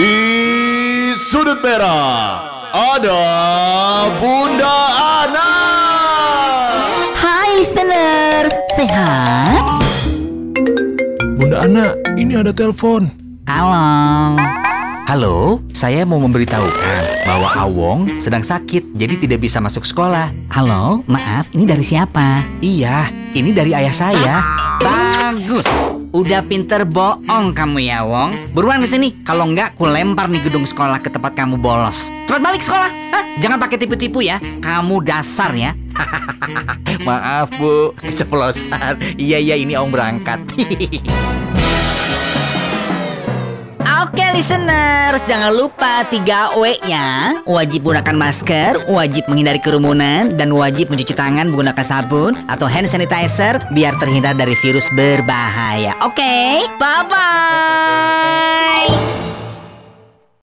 Di sudut merah ada Bunda Ana. Hai listeners, sehat? Bunda Ana, ini ada telepon. Halo. Halo, saya mau memberitahukan bahwa Awong sedang sakit, jadi tidak bisa masuk sekolah. Halo, maaf, ini dari siapa? Iya, ini dari ayah saya. Bagus. Udah pinter bohong kamu ya, Wong. Buruan ke sini. Kalau enggak, ku lempar nih gedung sekolah ke tempat kamu bolos. Cepat balik sekolah. Hah? Jangan pakai tipu-tipu ya. Kamu dasar ya. Maaf bu, keceplosan. Iya iya ini Om berangkat. Oke listeners, jangan lupa 3W ya Wajib gunakan masker, wajib menghindari kerumunan Dan wajib mencuci tangan menggunakan sabun atau hand sanitizer Biar terhindar dari virus berbahaya. Oke, bye-bye